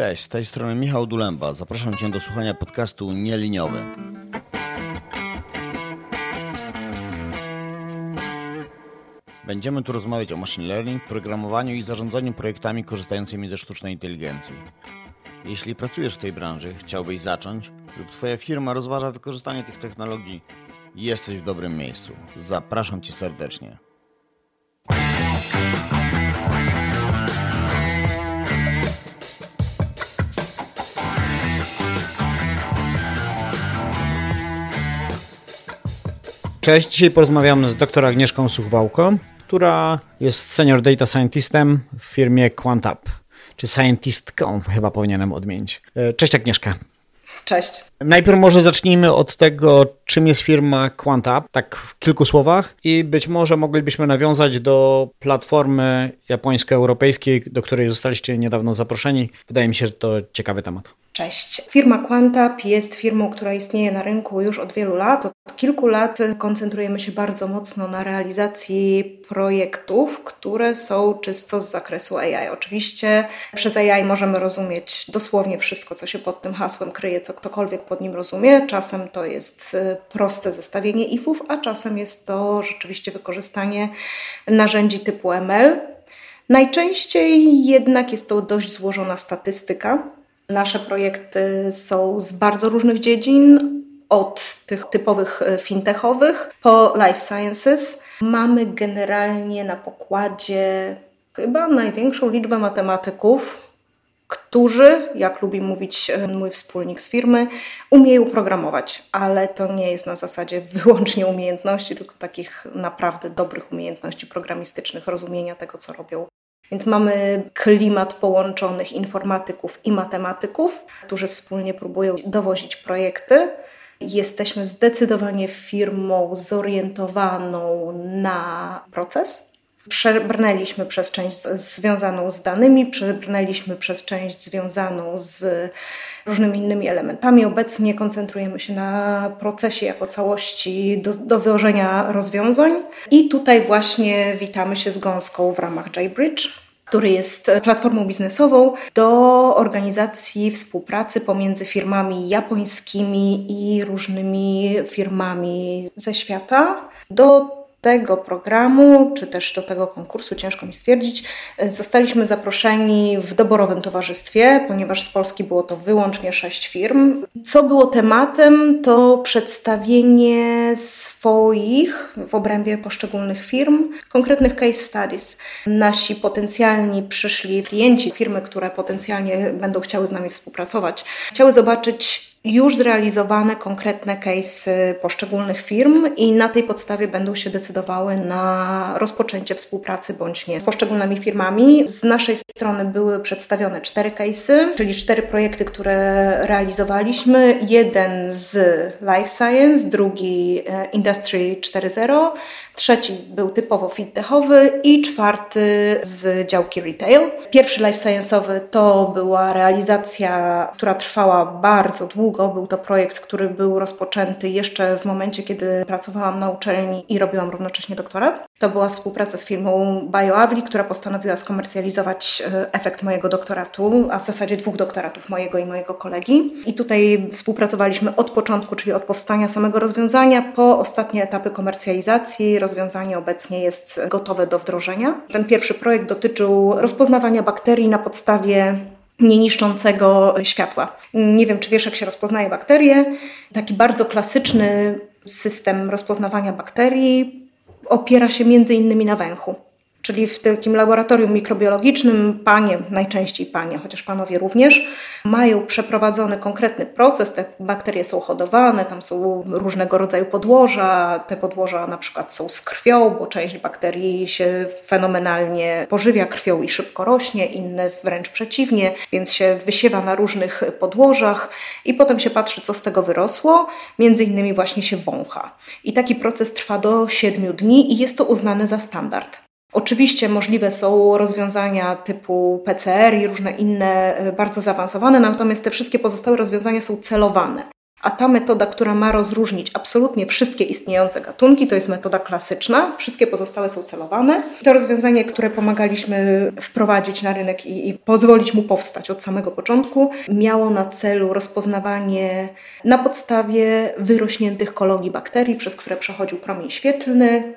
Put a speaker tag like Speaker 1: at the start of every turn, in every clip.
Speaker 1: Cześć, z tej strony Michał Dulemba. Zapraszam Cię do słuchania podcastu Nieliniowy. Będziemy tu rozmawiać o machine learning, programowaniu i zarządzaniu projektami korzystającymi ze sztucznej inteligencji. Jeśli pracujesz w tej branży, chciałbyś zacząć lub Twoja firma rozważa wykorzystanie tych technologii, jesteś w dobrym miejscu. Zapraszam Cię serdecznie. Cześć, dzisiaj porozmawiamy z dr Agnieszką Suchwałko, która jest senior data scientistem w firmie QuantUp, czy scientistką chyba powinienem odmienić. E, cześć Agnieszka.
Speaker 2: Cześć.
Speaker 1: Najpierw może zacznijmy od tego, czym jest firma QuantUp, tak w kilku słowach i być może moglibyśmy nawiązać do platformy japońsko-europejskiej, do której zostaliście niedawno zaproszeni. Wydaje mi się, że to ciekawy temat.
Speaker 2: Cześć. Firma QuantUp jest firmą, która istnieje na rynku już od wielu lat. Od kilku lat koncentrujemy się bardzo mocno na realizacji projektów, które są czysto z zakresu AI. Oczywiście przez AI możemy rozumieć dosłownie wszystko, co się pod tym hasłem kryje, co ktokolwiek pod nim rozumie. Czasem to jest y, proste zestawienie ifów, a czasem jest to rzeczywiście wykorzystanie narzędzi typu ML. Najczęściej jednak jest to dość złożona statystyka, Nasze projekty są z bardzo różnych dziedzin, od tych typowych e, fintechowych po life sciences. Mamy generalnie na pokładzie chyba największą liczbę matematyków, którzy, jak lubi mówić e, mój wspólnik z firmy, umieją programować, ale to nie jest na zasadzie wyłącznie umiejętności, tylko takich naprawdę dobrych umiejętności programistycznych, rozumienia tego, co robią. Więc mamy klimat połączonych informatyków i matematyków, którzy wspólnie próbują dowozić projekty. Jesteśmy zdecydowanie firmą zorientowaną na proces. Przebrnęliśmy przez część związaną z danymi, przebrnęliśmy przez część związaną z różnymi innymi elementami. Obecnie koncentrujemy się na procesie jako całości do, dowożenia rozwiązań i tutaj właśnie witamy się z gąską w ramach JBridge który jest platformą biznesową do organizacji współpracy pomiędzy firmami japońskimi i różnymi firmami ze świata do tego programu, czy też do tego konkursu, ciężko mi stwierdzić, zostaliśmy zaproszeni w doborowym towarzystwie, ponieważ z Polski było to wyłącznie sześć firm. Co było tematem, to przedstawienie swoich w obrębie poszczególnych firm konkretnych case studies. Nasi potencjalni przyszli klienci, firmy, które potencjalnie będą chciały z nami współpracować, chciały zobaczyć już zrealizowane konkretne case poszczególnych firm i na tej podstawie będą się decydowały na rozpoczęcie współpracy bądź nie z poszczególnymi firmami. Z naszej strony były przedstawione cztery case'y, czyli cztery projekty, które realizowaliśmy. Jeden z Life Science, drugi e, Industry 4.0, trzeci był typowo fintechowy i czwarty z działki retail. Pierwszy life science'owy to była realizacja, która trwała bardzo długo. Był to projekt, który był rozpoczęty jeszcze w momencie, kiedy pracowałam na uczelni i robiłam równocześnie doktorat. To była współpraca z firmą BioAvli, która postanowiła skomercjalizować e, efekt mojego doktoratu, a w zasadzie dwóch doktoratów, mojego i mojego kolegi. I tutaj współpracowaliśmy od początku, czyli od powstania samego rozwiązania, po ostatnie etapy komercjalizacji, rozwiązanie obecnie jest gotowe do wdrożenia. Ten pierwszy projekt dotyczył rozpoznawania bakterii na podstawie nieniszczącego światła. Nie wiem, czy wiesz, jak się rozpoznaje bakterie. Taki bardzo klasyczny system rozpoznawania bakterii opiera się między innymi na węchu. Czyli w takim laboratorium mikrobiologicznym panie, najczęściej panie, chociaż panowie również, mają przeprowadzony konkretny proces. Te bakterie są hodowane, tam są różnego rodzaju podłoża. Te podłoża na przykład są z krwią, bo część bakterii się fenomenalnie pożywia krwią i szybko rośnie, inne wręcz przeciwnie, więc się wysiewa na różnych podłożach i potem się patrzy, co z tego wyrosło. Między innymi właśnie się wącha. I taki proces trwa do 7 dni i jest to uznane za standard. Oczywiście możliwe są rozwiązania typu PCR i różne inne e, bardzo zaawansowane, natomiast te wszystkie pozostałe rozwiązania są celowane. A ta metoda, która ma rozróżnić absolutnie wszystkie istniejące gatunki, to jest metoda klasyczna. Wszystkie pozostałe są celowane. To rozwiązanie, które pomagaliśmy wprowadzić na rynek i, i pozwolić mu powstać od samego początku, miało na celu rozpoznawanie na podstawie wyrośniętych kolonii bakterii, przez które przechodził promień świetlny.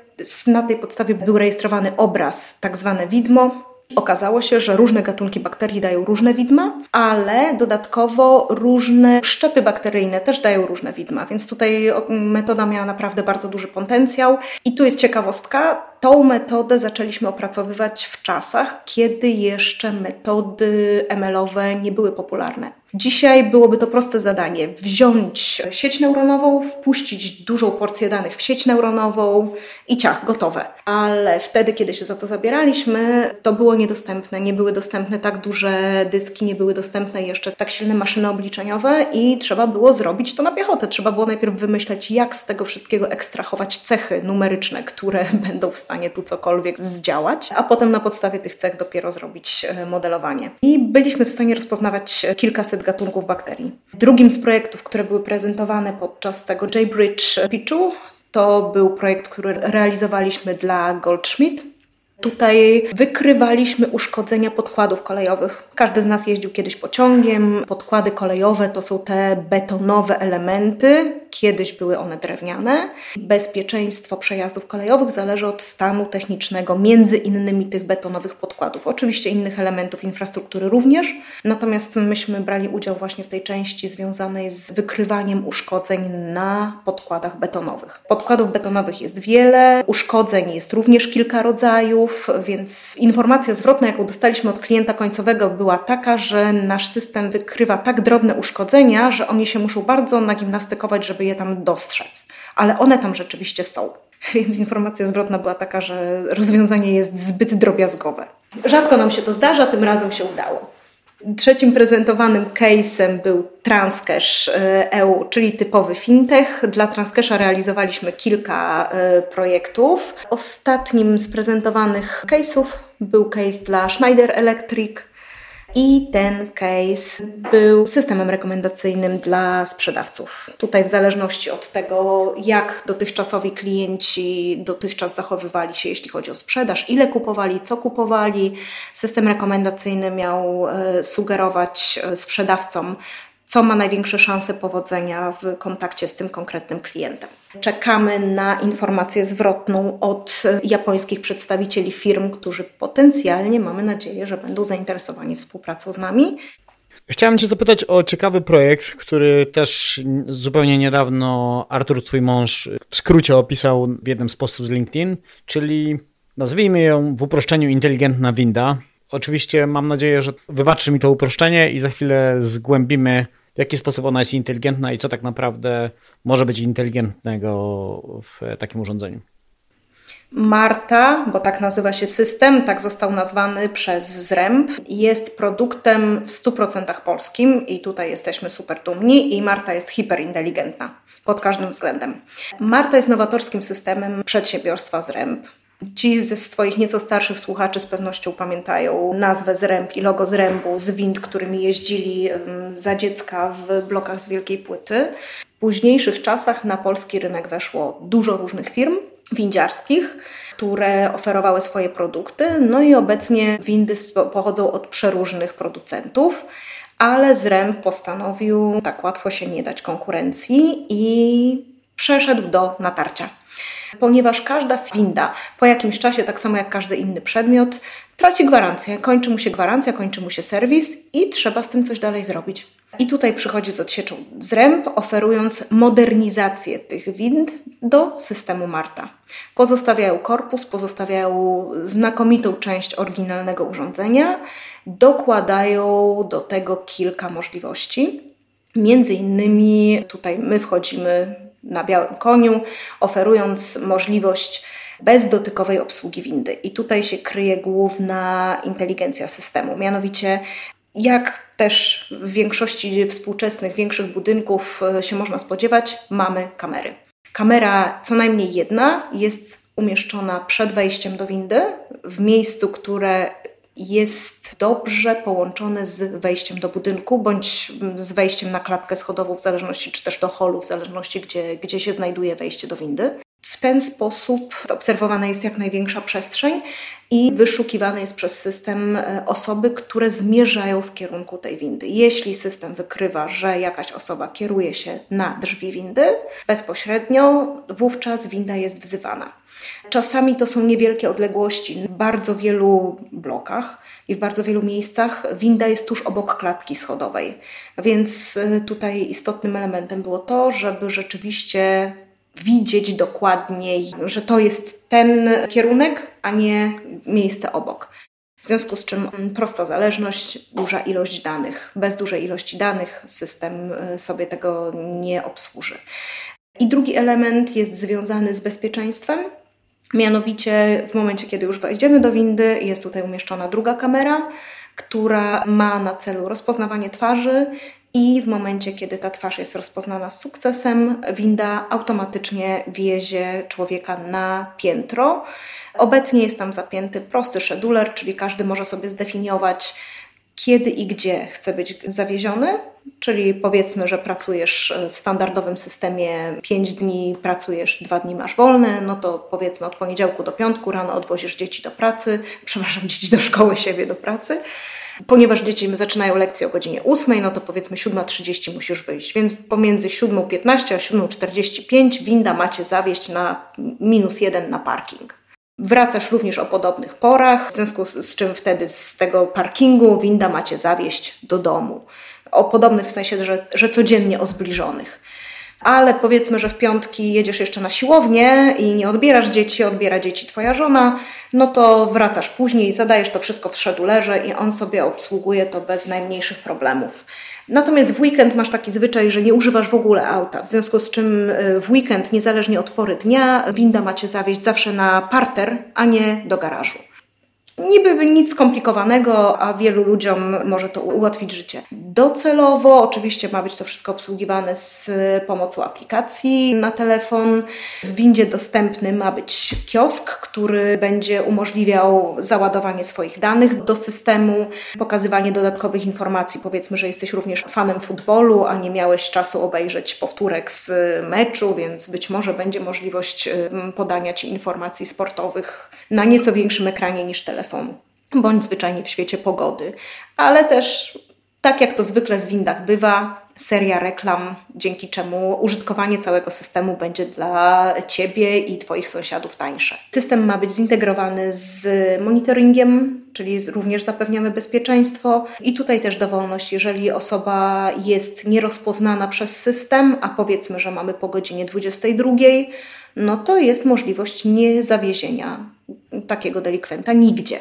Speaker 2: Na tej podstawie był rejestrowany obraz, tak zwane widmo, Okazało się, że różne gatunki bakterii dają różne widma, ale dodatkowo różne szczepy bakteryjne też dają różne widma, więc tutaj metoda miała naprawdę bardzo duży potencjał. I tu jest ciekawostka, tą metodę zaczęliśmy opracowywać w czasach, kiedy jeszcze metody ML-owe nie były popularne. Dzisiaj byłoby to proste zadanie: wziąć sieć neuronową, wpuścić dużą porcję danych w sieć neuronową i ciach, gotowe. Ale wtedy, kiedy się za to zabieraliśmy, to było niedostępne. Nie były dostępne tak duże dyski, nie były dostępne jeszcze tak silne maszyny obliczeniowe i trzeba było zrobić to na piechotę. Trzeba było najpierw wymyśleć, jak z tego wszystkiego ekstrahować cechy numeryczne, które będą w stanie tu cokolwiek zdziałać, a potem na podstawie tych cech dopiero zrobić e, modelowanie. I byliśmy w stanie rozpoznawać kilkaset gatunków bakterii. Drugim z projektów, które były prezentowane podczas tego JBridge Pitchu, to był projekt, który realizowaliśmy dla Goldschmidt. Tutaj wykrywaliśmy uszkodzenia podkładów kolejowych. Każdy z nas jeździł kiedyś pociągiem. Podkłady kolejowe to są te betonowe elementy, kiedyś były one drewniane. Bezpieczeństwo przejazdów kolejowych zależy od stanu technicznego, między innymi tych betonowych podkładów. Oczywiście innych elementów infrastruktury również, natomiast myśmy brali udział właśnie w tej części związanej z wykrywaniem uszkodzeń na podkładach betonowych. Podkładów betonowych jest wiele, uszkodzeń jest również kilka rodzajów więc informacja zwrotna, jaką dostaliśmy od klienta końcowego, była taka, że nasz system wykrywa tak drobne uszkodzenia, że oni się muszą bardzo nagimnastykować, żeby je tam dostrzec. Ale one tam rzeczywiście są. Więc informacja zwrotna była taka, że rozwiązanie jest zbyt drobiazgowe. Rzadko nam się to zdarza, tym razem się udało. Trzecim prezentowanym case'em był Transcash EU, e czyli typowy fintech. Dla Transcasha realizowaliśmy kilka e, projektów. Ostatnim z prezentowanych case'ów był case dla Schneider Electric, i ten case był systemem rekomendacyjnym dla sprzedawców. Tutaj, w zależności od tego, jak dotychczasowi klienci dotychczas zachowywali się, jeśli chodzi o sprzedaż, ile kupowali, co kupowali, system rekomendacyjny miał e, sugerować e, sprzedawcom, co ma największe szanse powodzenia w kontakcie z tym konkretnym klientem. Czekamy na informację zwrotną od japońskich przedstawicieli firm, którzy potencjalnie mamy nadzieję, że będą zainteresowani współpracą z nami.
Speaker 1: Chciałem Cię zapytać o ciekawy projekt, który też zupełnie niedawno Artur, Twój mąż, w skrócie opisał w jednym z postów z LinkedIn, czyli nazwijmy ją w uproszczeniu inteligentna winda. Oczywiście mam nadzieję, że wybaczy mi to uproszczenie i za chwilę zgłębimy w jaki sposób ona jest inteligentna i co tak naprawdę może być inteligentnego w takim urządzeniu.
Speaker 2: Marta, bo tak nazywa się system, tak został nazwany przez Zręb, jest produktem w 100% polskim i tutaj jesteśmy super dumni i Marta jest hiperinteligentna pod każdym względem. Marta jest nowatorskim systemem przedsiębiorstwa Zręb. Ci ze swoich nieco starszych słuchaczy z pewnością pamiętają nazwę Zręb i logo Zrębu z wind, którymi jeździli za dziecka w blokach z wielkiej płyty. W późniejszych czasach na polski rynek weszło dużo różnych firm windziarskich, które oferowały swoje produkty. No i obecnie windy pochodzą od przeróżnych producentów, ale Zręb postanowił tak łatwo się nie dać konkurencji i przeszedł do natarcia ponieważ każda winda po jakimś czasie, tak samo jak każdy inny przedmiot, traci gwarancję. Kończy mu się gwarancja, kończy mu się serwis i trzeba z tym coś dalej zrobić. I tutaj przychodzi z odsieczą zręb, oferując modernizację tych wind do systemu Marta. Pozostawiają korpus, pozostawiają znakomitą część oryginalnego urządzenia, dokładają do tego kilka możliwości. Między innymi tutaj my wchodzimy na białym koniu, oferując możliwość bezdotykowej obsługi windy. I tutaj się kryje główna inteligencja systemu. Mianowicie, jak też w większości współczesnych, większych budynków e, się można spodziewać, mamy kamery. Kamera, co najmniej jedna, jest umieszczona przed wejściem do windy, w miejscu, które jest dobrze połączone z wejściem do budynku bądź z wejściem na klatkę schodową, w zależności, czy też do holu, w zależności, gdzie, gdzie się znajduje wejście do windy. W ten sposób obserwowana jest jak największa przestrzeń i wyszukiwane jest przez system e, osoby, które zmierzają w kierunku tej windy. Jeśli system wykrywa, że jakaś osoba kieruje się na drzwi windy bezpośrednio, wówczas winda jest wzywana. Czasami to są niewielkie odległości. W bardzo wielu blokach i w bardzo wielu miejscach winda jest tuż obok klatki schodowej. Więc e, tutaj istotnym elementem było to, żeby rzeczywiście widzieć dokładniej, że to jest ten kierunek, a nie miejsce obok. W związku z czym prosta zależność, duża ilość danych. Bez dużej ilości danych system y, sobie tego nie obsłuży. I drugi element jest związany z bezpieczeństwem. Mianowicie w momencie, kiedy już wejdziemy do windy, jest tutaj umieszczona druga kamera, która ma na celu rozpoznawanie twarzy i w momencie, kiedy ta twarz jest rozpoznana z sukcesem, winda automatycznie wiezie człowieka na piętro. Obecnie jest tam zapięty prosty scheduler, czyli każdy może sobie zdefiniować, kiedy i gdzie chce być zawieziony, czyli powiedzmy, że pracujesz w standardowym systemie 5 dni, pracujesz 2 dni, masz wolne, no to powiedzmy od poniedziałku do piątku rano odwozisz dzieci do pracy, przepraszam, dzieci do szkoły, siebie do pracy. Ponieważ dzieci zaczynają lekcję o godzinie 8, no to powiedzmy 7.30 musisz wyjść, więc pomiędzy 7.15 a 7.45 winda macie zawieść na minus jeden na parking. Wracasz również o podobnych porach, w związku z czym wtedy z tego parkingu winda macie zawieść do domu. O podobnych w sensie, że, że codziennie o zbliżonych ale powiedzmy, że w piątki jedziesz jeszcze na siłownię i nie odbierasz dzieci, odbiera dzieci twoja żona, no to wracasz później, zadajesz to wszystko w szedulerze i on sobie obsługuje to bez najmniejszych problemów. Natomiast w weekend masz taki zwyczaj, że nie używasz w ogóle auta, w związku z czym y, w weekend, niezależnie od pory dnia, winda macie zawieźć zawsze na parter, a nie do garażu. Niby nic skomplikowanego, a wielu ludziom może to ułatwić życie. Docelowo oczywiście ma być to wszystko obsługiwane z pomocą aplikacji na telefon. W windzie dostępny ma być kiosk, który będzie umożliwiał załadowanie swoich danych do systemu, pokazywanie dodatkowych informacji. Powiedzmy, że jesteś również fanem futbolu, a nie miałeś czasu obejrzeć powtórek z meczu, więc być może będzie możliwość podania Ci informacji sportowych na nieco większym ekranie niż telefon telefon, bądź zwyczajnie w świecie pogody, ale też tak jak to zwykle w windach bywa, seria reklam, dzięki czemu użytkowanie całego systemu będzie dla Ciebie i Twoich sąsiadów tańsze. System ma być zintegrowany z monitoringiem, czyli również zapewniamy bezpieczeństwo i tutaj też dowolność, jeżeli osoba jest nierozpoznana przez system, a powiedzmy, że mamy po godzinie 22, no to jest możliwość niezawiezienia takiego delikwenta nigdzie.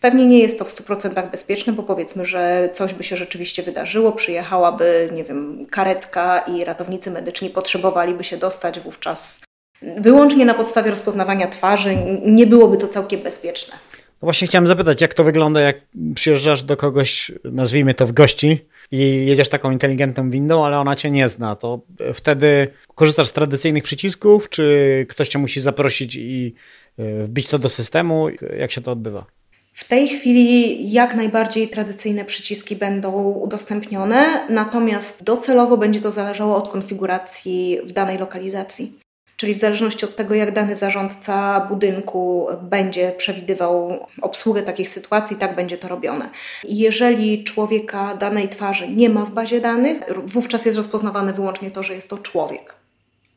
Speaker 2: Pewnie nie jest to w 100% bezpieczne, bo powiedzmy, że coś by się rzeczywiście wydarzyło, przyjechałaby, nie wiem, karetka i ratownicy medyczni potrzebowaliby się dostać wówczas wyłącznie na podstawie rozpoznawania twarzy, nie byłoby to całkiem bezpieczne.
Speaker 1: No właśnie chciałem zapytać, jak to wygląda, jak przyjeżdżasz do kogoś, nazwijmy to w gości, i jedziesz taką inteligentną windą, ale ona cię nie zna, to wtedy korzystasz z tradycyjnych przycisków, czy ktoś cię musi zaprosić i wbić to do systemu? Jak się to odbywa?
Speaker 2: W tej chwili jak najbardziej tradycyjne przyciski będą udostępnione, natomiast docelowo będzie to zależało od konfiguracji w danej lokalizacji. Czyli w zależności od tego, jak dany zarządca budynku będzie przewidywał obsługę takich sytuacji, tak będzie to robione. jeżeli człowieka danej twarzy nie ma w bazie danych, wówczas jest rozpoznawane wyłącznie to, że jest to człowiek.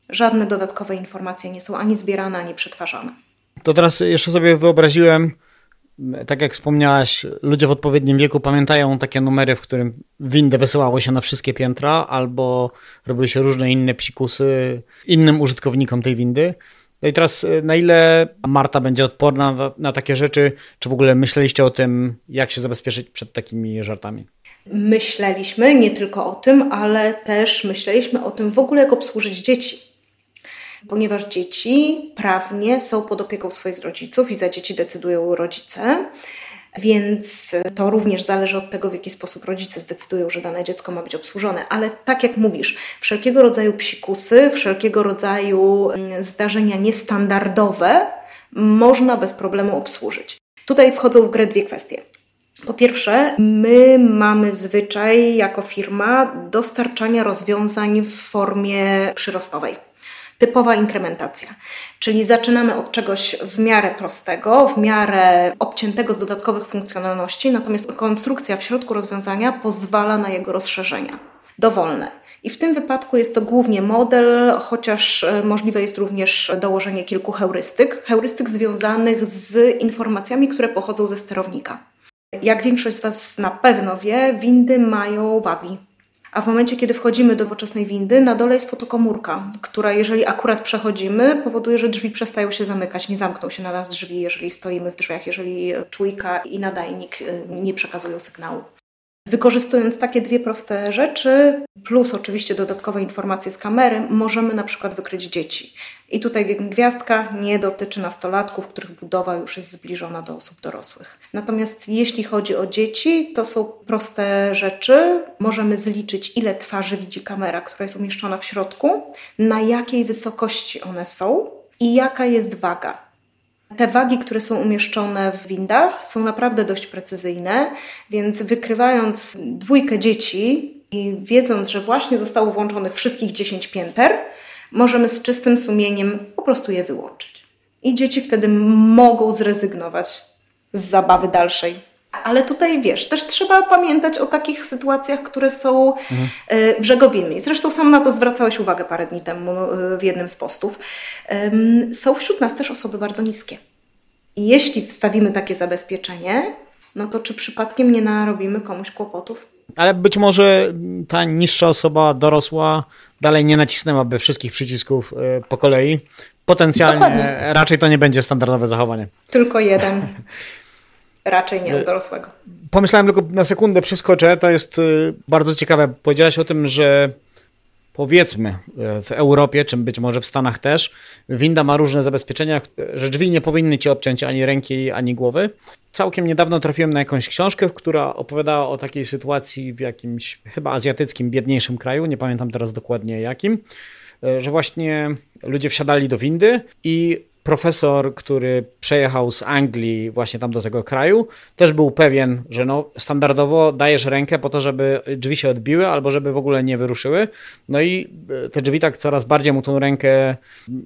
Speaker 2: Żadne dodatkowe informacje nie są ani zbierane, ani przetwarzane.
Speaker 1: To teraz jeszcze sobie wyobraziłem, tak jak wspomniałaś, ludzie w odpowiednim wieku pamiętają takie numery, w którym windę wysyłało się na wszystkie piętra, albo robiły się różne inne psikusy innym użytkownikom tej windy. No i teraz, e, na ile Marta będzie odporna na, na takie rzeczy? Czy w ogóle myśleliście o tym, jak się zabezpieczyć przed takimi żartami?
Speaker 2: Myśleliśmy nie tylko o tym, ale też myśleliśmy o tym w ogóle, jak obsłużyć dzieci ponieważ dzieci prawnie są pod opieką swoich rodziców i za dzieci decydują rodzice. Więc to również zależy od tego, w jaki sposób rodzice zdecydują, że dane dziecko ma być obsłużone. Ale tak jak mówisz, wszelkiego rodzaju psikusy, wszelkiego rodzaju mm, zdarzenia niestandardowe można bez problemu obsłużyć. Tutaj wchodzą w grę dwie kwestie. Po pierwsze, my mamy zwyczaj jako firma dostarczania rozwiązań w formie przyrostowej. Typowa inkrementacja, czyli zaczynamy od czegoś w miarę prostego, w miarę obciętego z dodatkowych funkcjonalności, natomiast konstrukcja w środku rozwiązania pozwala na jego rozszerzenia dowolne. I w tym wypadku jest to głównie model, chociaż e, możliwe jest również dołożenie kilku heurystyk, heurystyk związanych z informacjami, które pochodzą ze sterownika. Jak większość z Was na pewno wie, windy mają wagi. A w momencie, kiedy wchodzimy do nowoczesnej windy, na dole jest fotokomórka, która jeżeli akurat przechodzimy, powoduje, że drzwi przestają się zamykać, nie zamkną się na nas drzwi, jeżeli stoimy w drzwiach, jeżeli czujka i nadajnik y, nie przekazują sygnału. Wykorzystując takie dwie proste rzeczy, plus oczywiście dodatkowe informacje z kamery, możemy na przykład wykryć dzieci. I tutaj gwiazdka nie dotyczy nastolatków, których budowa już jest zbliżona do osób dorosłych. Natomiast jeśli chodzi o dzieci, to są proste rzeczy. Możemy zliczyć, ile twarzy widzi kamera, która jest umieszczona w środku, na jakiej wysokości one są i jaka jest waga. Te wagi, które są umieszczone w windach, są naprawdę dość precyzyjne, więc wykrywając dwójkę dzieci i wiedząc, że właśnie zostało włączonych wszystkich 10 pięter, możemy z czystym sumieniem po prostu je wyłączyć. I dzieci wtedy mogą zrezygnować z zabawy dalszej ale tutaj wiesz, też trzeba pamiętać o takich sytuacjach, które są mhm. brzegowinne. Zresztą sam na to zwracałeś uwagę parę dni temu e, w jednym z postów. Są wśród nas też osoby bardzo niskie. I jeśli wstawimy takie zabezpieczenie, no to czy przypadkiem nie narobimy komuś kłopotów?
Speaker 3: Ale być może ta niższa osoba dorosła dalej nie nacisnęłaby wszystkich przycisków e, po kolei. Potencjalnie Dokładnie. raczej to nie będzie standardowe zachowanie.
Speaker 2: Tylko jeden. raczej nie u dorosłego.
Speaker 3: Pomyślałem tylko na sekundę, przeskoczę, to jest y, bardzo ciekawe. Powiedziałaś o tym, że powiedzmy y, w Europie, czy być może w Stanach też, winda ma różne zabezpieczenia, że drzwi nie powinny ci obciąć ani ręki, ani głowy. Całkiem niedawno trafiłem na jakąś książkę, która opowiadała o takiej sytuacji w jakimś chyba azjatyckim, biedniejszym kraju, nie pamiętam teraz dokładnie jakim, że właśnie ludzie wsiadali do windy i profesor, który przejechał z Anglii właśnie tam do tego kraju, też był pewien, że no, standardowo dajesz rękę po to, żeby drzwi się odbiły albo żeby w ogóle nie wyruszyły. No i e, te drzwi tak coraz bardziej mu tą rękę,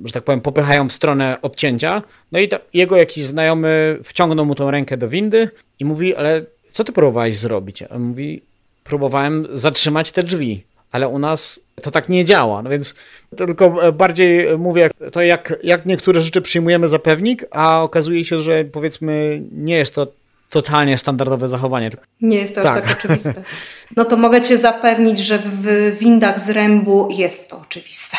Speaker 3: że tak powiem, popychają w stronę obcięcia. No i jego jakiś znajomy wciągnął mu tą rękę do windy i mówi, ale co ty próbowałeś zrobić? On mówi, próbowałem zatrzymać te drzwi ale u nas to tak nie działa. No więc tylko bardziej mówię to, jak, jak niektóre rzeczy przyjmujemy za pewnik, a okazuje się, że powiedzmy nie jest to totalnie standardowe zachowanie.
Speaker 2: Nie jest to tak. aż tak oczywiste. No to mogę Cię zapewnić, że w windach z rębu jest to oczywiste.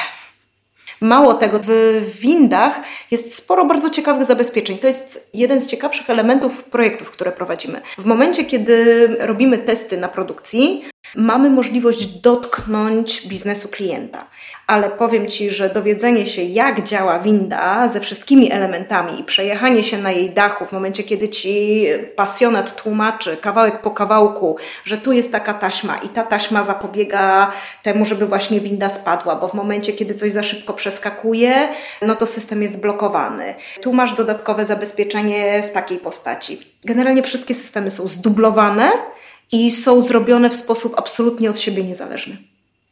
Speaker 2: Mało tego, w windach jest sporo bardzo ciekawych zabezpieczeń. To jest jeden z ciekawszych elementów projektów, które prowadzimy. W momencie, kiedy robimy testy na produkcji, mamy możliwość dotknąć biznesu klienta. Ale powiem Ci, że dowiedzenie się, jak działa winda ze wszystkimi elementami i przejechanie się na jej dachu w momencie, kiedy Ci pasjonat tłumaczy kawałek po kawałku, że tu jest taka taśma i ta taśma zapobiega temu, żeby właśnie winda spadła, bo w momencie, kiedy coś za szybko przeskakuje, no to system jest blokowany. Tu masz dodatkowe zabezpieczenie w takiej postaci. Generalnie wszystkie systemy są zdublowane i są zrobione w sposób absolutnie od siebie niezależny.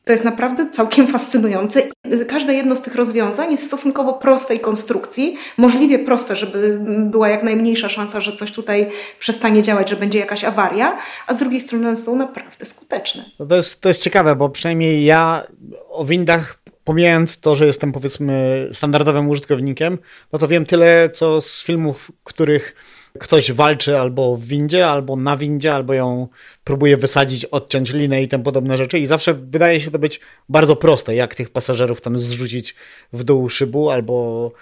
Speaker 2: To jest naprawdę całkiem fascynujące. Każde jedno z tych rozwiązań jest stosunkowo prostej konstrukcji, możliwie proste, żeby była jak najmniejsza szansa, że coś tutaj przestanie działać, że będzie jakaś awaria, a z drugiej strony są naprawdę skuteczne.
Speaker 3: No to, jest, to jest ciekawe, bo przynajmniej ja o windach pomijając to, że jestem powiedzmy standardowym użytkownikiem, no to wiem tyle, co z filmów, których ktoś walczy albo w windzie, albo na windzie, albo ją próbuje wysadzić, odciąć linę i tym podobne rzeczy. I zawsze wydaje się to być bardzo proste, jak tych pasażerów tam zrzucić w dół szybu, albo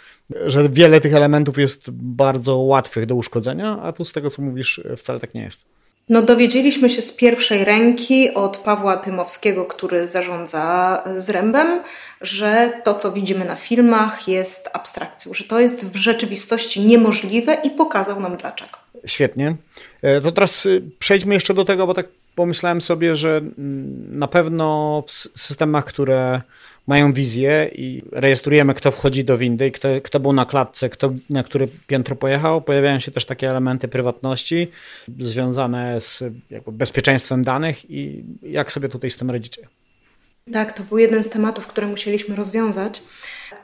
Speaker 3: że wiele tych elementów jest bardzo łatwych do uszkodzenia, a tu z tego, co mówisz, wcale tak nie jest.
Speaker 2: No, dowiedzieliśmy się z pierwszej ręki od Pawła Tymowskiego, który zarządza Zrębem, że to, co widzimy na filmach, jest abstrakcją, że to jest w rzeczywistości niemożliwe i pokazał nam dlaczego.
Speaker 3: Świetnie. E, to teraz y, przejdźmy jeszcze do tego, bo tak pomyślałem sobie, że mm, na pewno w systemach, które mają wizję i rejestrujemy, kto wchodzi do windy, kto, kto był na klatce, kto na które piętro pojechał. Pojawiają się też takie elementy prywatności związane z bezpieczeństwem danych i jak sobie tutaj z tym radzicie?
Speaker 2: Tak, to był jeden z tematów, które musieliśmy rozwiązać,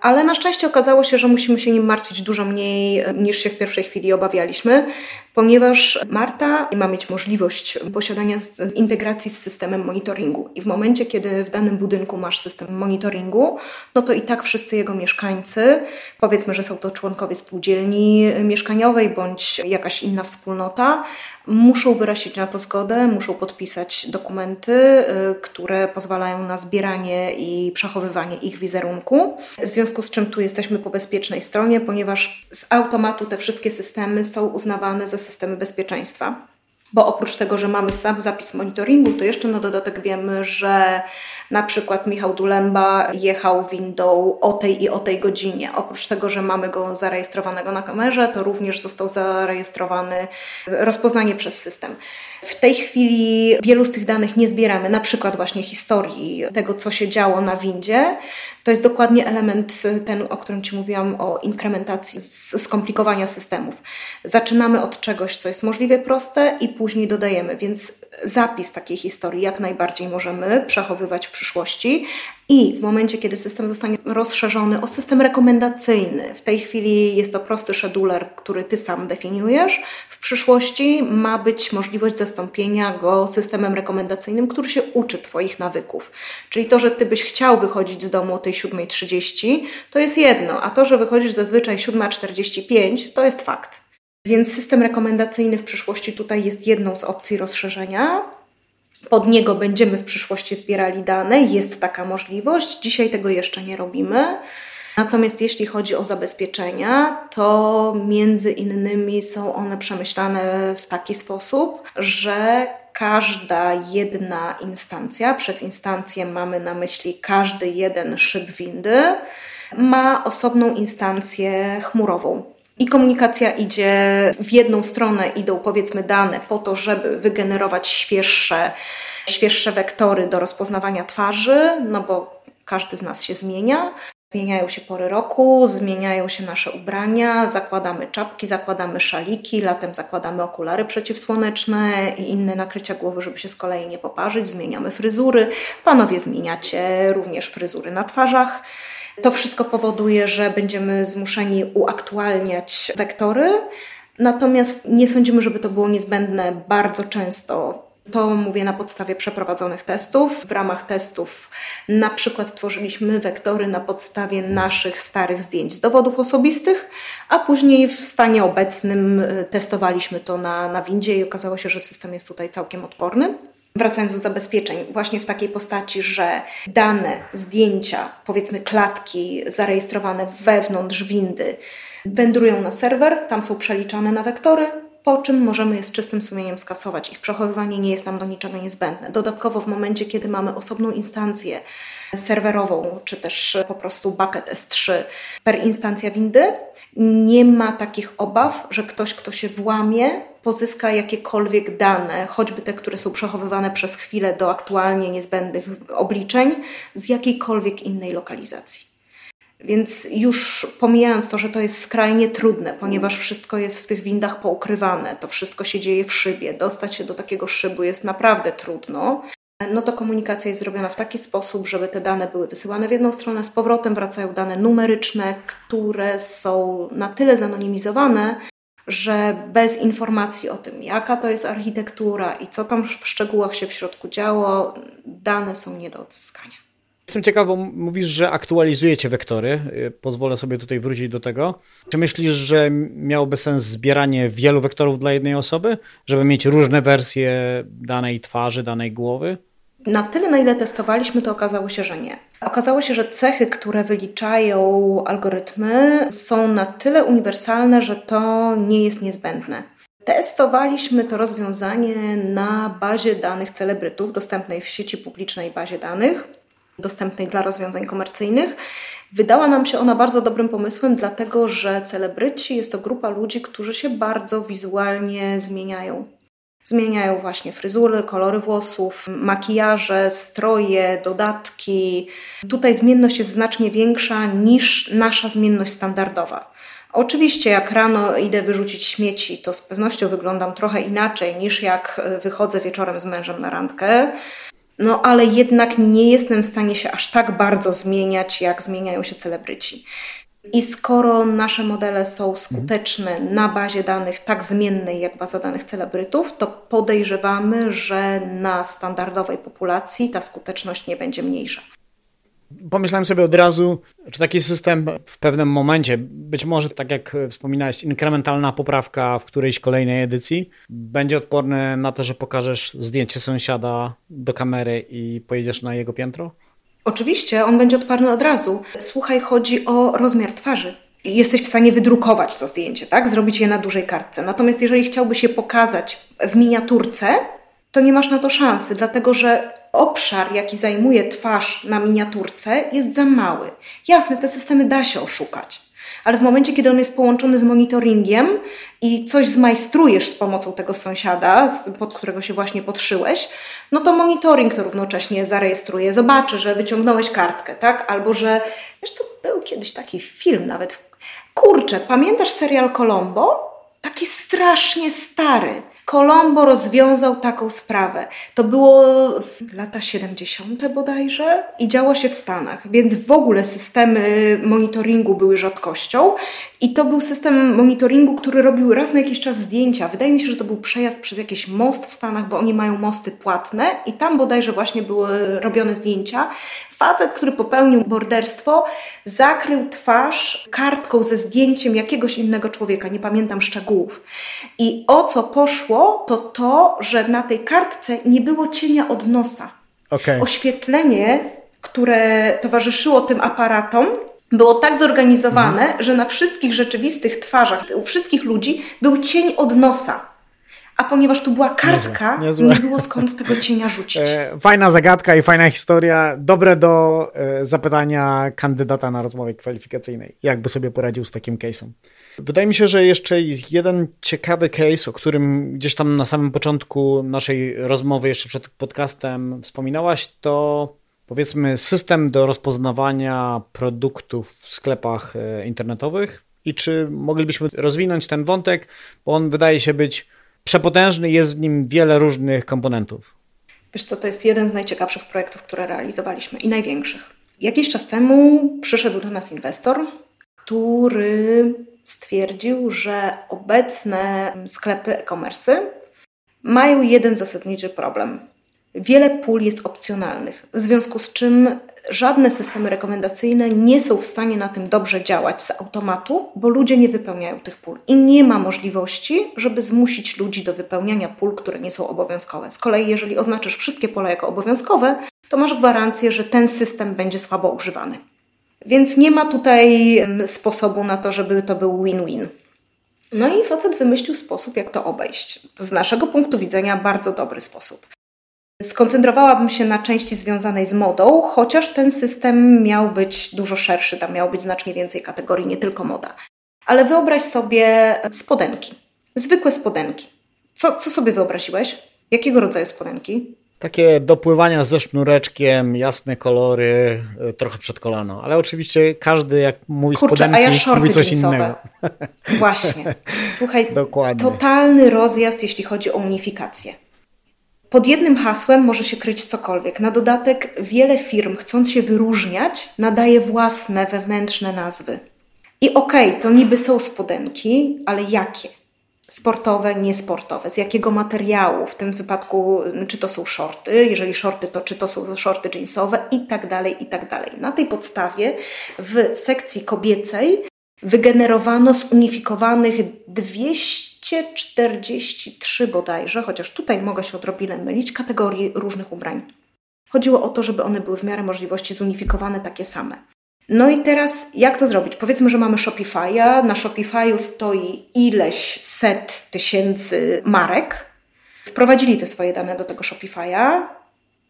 Speaker 2: ale na szczęście okazało się, że musimy się nim martwić dużo mniej niż się w pierwszej chwili obawialiśmy, ponieważ Marta ma mieć możliwość posiadania integracji z systemem monitoringu. I w momencie, kiedy w danym budynku masz system monitoringu, no to i tak wszyscy jego mieszkańcy, powiedzmy, że są to członkowie spółdzielni mieszkaniowej bądź jakaś inna wspólnota, muszą wyrazić na to zgodę, muszą podpisać dokumenty, y, które pozwalają na zbieranie i przechowywanie ich wizerunku. W związku z czym tu jesteśmy po bezpiecznej stronie, ponieważ z automatu te wszystkie systemy są uznawane za systemy bezpieczeństwa. Bo oprócz tego, że mamy sam zapis monitoringu, to jeszcze na dodatek wiemy, że na przykład Michał Dulemba jechał windą o tej i o tej godzinie. Oprócz tego, że mamy go zarejestrowanego na kamerze, to również został zarejestrowany rozpoznanie przez system. W tej chwili wielu z tych danych nie zbieramy, na przykład właśnie historii tego, co się działo na windzie. To jest dokładnie element ten, o którym Ci mówiłam, o inkrementacji, skomplikowania systemów. Zaczynamy od czegoś, co jest możliwie proste i później dodajemy, więc zapis takiej historii jak najbardziej możemy przechowywać w przyszłości, i w momencie, kiedy system zostanie rozszerzony o system rekomendacyjny, w tej chwili jest to prosty scheduler, który ty sam definiujesz, w przyszłości ma być możliwość zastąpienia go systemem rekomendacyjnym, który się uczy Twoich nawyków. Czyli to, że Ty byś chciał wychodzić z domu o tej 7.30, to jest jedno, a to, że wychodzisz zazwyczaj 7.45, to jest fakt. Więc system rekomendacyjny w przyszłości tutaj jest jedną z opcji rozszerzenia. Pod niego będziemy w przyszłości zbierali dane, jest taka możliwość. Dzisiaj tego jeszcze nie robimy. Natomiast jeśli chodzi o zabezpieczenia, to między innymi są one przemyślane w taki sposób, że każda jedna instancja, przez instancję mamy na myśli każdy jeden szyb windy, ma osobną instancję chmurową. I komunikacja idzie w jedną stronę, idą powiedzmy dane po to, żeby wygenerować świeższe, świeższe wektory do rozpoznawania twarzy, no bo każdy z nas się zmienia. Zmieniają się pory roku, zmieniają się nasze ubrania, zakładamy czapki, zakładamy szaliki, latem zakładamy okulary przeciwsłoneczne i inne nakrycia głowy, żeby się z kolei nie poparzyć, zmieniamy fryzury. Panowie zmieniacie również fryzury na twarzach. To wszystko powoduje, że będziemy zmuszeni uaktualniać wektory, natomiast nie sądzimy, żeby to było niezbędne bardzo często. To mówię na podstawie przeprowadzonych testów. W ramach testów na przykład tworzyliśmy wektory na podstawie naszych starych zdjęć z dowodów osobistych, a później w stanie obecnym y, testowaliśmy to na, na windzie i okazało się, że system jest tutaj całkiem odporny. Wracając do zabezpieczeń, właśnie w takiej postaci, że dane, zdjęcia, powiedzmy klatki zarejestrowane wewnątrz windy wędrują na serwer, tam są przeliczane na wektory, po czym możemy je z czystym sumieniem skasować. Ich przechowywanie nie jest nam do niczego niezbędne. Dodatkowo w momencie, kiedy mamy osobną instancję serwerową, czy też po prostu bucket S3 per instancja windy, nie ma takich obaw, że ktoś, kto się włamie, pozyska jakiekolwiek dane, choćby te, które są przechowywane przez chwilę do aktualnie niezbędnych obliczeń, z jakiejkolwiek innej lokalizacji. Więc już pomijając to, że to jest skrajnie trudne, ponieważ wszystko jest w tych windach poukrywane, to wszystko się dzieje w szybie, dostać się do takiego szybu jest naprawdę trudno, no to komunikacja jest zrobiona w taki sposób, żeby te dane były wysyłane w jedną stronę, z powrotem wracają dane numeryczne, które są na tyle zanonimizowane, że bez informacji o tym, jaka to jest architektura i co tam w szczegółach się w środku działo, dane są nie do odzyskania.
Speaker 3: Jestem ciekaw, bo mówisz, że aktualizujecie wektory. Y, pozwolę sobie tutaj wrócić do tego. Czy myślisz, że miałoby sens zbieranie wielu wektorów dla jednej osoby, żeby mieć różne wersje danej twarzy, danej głowy?
Speaker 2: Na tyle, na ile testowaliśmy, to okazało się, że nie. Okazało się, że cechy, które wyliczają algorytmy, są na tyle uniwersalne, że to nie jest niezbędne. Testowaliśmy to rozwiązanie na bazie danych celebrytów, dostępnej w sieci publicznej bazie danych, dostępnej dla rozwiązań komercyjnych. Wydała nam się ona bardzo dobrym pomysłem, dlatego że celebryci jest to grupa ludzi, którzy się bardzo wizualnie zmieniają Zmieniają właśnie fryzury, kolory włosów, makijaże, stroje, dodatki. Tutaj zmienność jest znacznie większa niż nasza zmienność standardowa. Oczywiście, jak rano idę wyrzucić śmieci, to z pewnością wyglądam trochę inaczej niż jak wychodzę wieczorem z mężem na randkę. No ale jednak nie jestem w stanie się aż tak bardzo zmieniać, jak zmieniają się celebryci. I skoro nasze modele są skuteczne na bazie danych tak zmiennej jak baza danych celebrytów, to podejrzewamy, że na standardowej populacji ta skuteczność nie będzie mniejsza.
Speaker 3: Pomyślałem sobie od razu, czy taki system w pewnym momencie, być może tak jak wspominałeś, inkrementalna poprawka w którejś kolejnej edycji, będzie odporny na to, że pokażesz zdjęcie sąsiada do kamery i pojedziesz na jego piętro?
Speaker 2: Oczywiście, on będzie odparny od razu. Słuchaj, chodzi o rozmiar twarzy. Jesteś w stanie wydrukować to zdjęcie, tak? Zrobić je na dużej kartce. Natomiast jeżeli chciałbyś je pokazać w miniaturce, to nie masz na to szansy, dlatego że obszar, jaki zajmuje twarz na miniaturce, jest za mały. Jasne, te systemy da się oszukać, ale w momencie, kiedy on jest połączony z monitoringiem i coś zmajstrujesz z pomocą tego sąsiada, pod którego się właśnie podszyłeś, no to monitoring to równocześnie zarejestruje, zobaczy, że wyciągnąłeś kartkę, tak? Albo że, wiesz, to był kiedyś taki film nawet. Kurczę, pamiętasz serial Colombo? Taki strasznie stary. Colombo rozwiązał taką sprawę. To było w lata 70. bodajże i działo się w Stanach, więc w ogóle systemy monitoringu były rzadkością i to był system monitoringu, który robił raz na jakiś czas zdjęcia. Wydaje mi się, że to był przejazd przez jakiś most w Stanach, bo oni mają mosty płatne i tam bodajże właśnie były robione zdjęcia. Facet, który popełnił morderstwo, zakrył twarz kartką ze zdjęciem jakiegoś innego człowieka, nie pamiętam szczegółów. I o co poszło, to to, że na tej kartce nie było cienia od nosa. Okay. Oświetlenie, które towarzyszyło tym aparatom, było tak zorganizowane, mhm. że na wszystkich rzeczywistych twarzach, u wszystkich ludzi był cień od nosa. A ponieważ tu była kartka, niezłe, niezłe. nie było skąd tego cienia rzucić. E,
Speaker 3: fajna zagadka i fajna historia. Dobre do e, zapytania kandydata na rozmowie kwalifikacyjnej. Jakby sobie poradził z takim case'em. Wydaje mi się, że jeszcze jeden ciekawy case, o którym gdzieś tam na samym początku naszej rozmowy, jeszcze przed podcastem wspominałaś, to powiedzmy system do rozpoznawania produktów w sklepach e, internetowych i czy moglibyśmy rozwinąć ten wątek, bo on wydaje się być przepotężny, jest w nim wiele różnych komponentów.
Speaker 2: Wiesz co, to jest jeden z najciekawszych projektów, które realizowaliśmy i największych. Jakiś czas temu przyszedł do nas inwestor, który stwierdził, że obecne sklepy e-commerce mają jeden zasadniczy problem. Wiele pól jest opcjonalnych, w związku z czym żadne systemy rekomendacyjne nie są w stanie na tym dobrze działać z automatu, bo ludzie nie wypełniają tych pól i nie ma możliwości, żeby zmusić ludzi do wypełniania pól, które nie są obowiązkowe. Z kolei, jeżeli oznaczysz wszystkie pola jako obowiązkowe, to masz gwarancję, że ten system będzie słabo używany. Więc nie ma tutaj sposobu na to, żeby to był win-win. No i facet wymyślił sposób, jak to obejść. Z naszego punktu widzenia bardzo dobry sposób. Skoncentrowałabym się na części związanej z modą, chociaż ten system miał być dużo szerszy, tam miało być znacznie więcej kategorii, nie tylko moda. Ale wyobraź sobie spodenki, zwykłe spodenki. Co, co sobie wyobraziłeś? Jakiego rodzaju spodenki?
Speaker 3: Takie dopływania ze sznureczkiem, jasne kolory, e, trochę przed kolano. Ale oczywiście każdy, jak mówi Kurczę, spodenki, a ja shorty mówi coś jeansowe. innego.
Speaker 2: Właśnie. Słuchaj, Dokładnie. totalny rozjazd, jeśli chodzi o unifikację. Pod jednym hasłem może się kryć cokolwiek. Na dodatek wiele firm, chcąc się wyróżniać, nadaje własne wewnętrzne nazwy. I okej, okay, to niby są spodenki, ale jakie? Sportowe, niesportowe, z jakiego materiału, w tym wypadku, czy to są shorty, jeżeli shorty, to czy to są shorty jeansowe i tak dalej, i tak dalej. Na tej podstawie w sekcji kobiecej wygenerowano zunifikowanych 243 bodajże, chociaż tutaj mogę się odrobinę mylić, kategorii różnych ubrań. Chodziło o to, żeby one były w miarę możliwości zunifikowane takie same. No i teraz jak to zrobić? Powiedzmy, że mamy Shopify'a, na Shopify'u stoi ileś set tysięcy marek. Wprowadzili te swoje dane do tego Shopify'a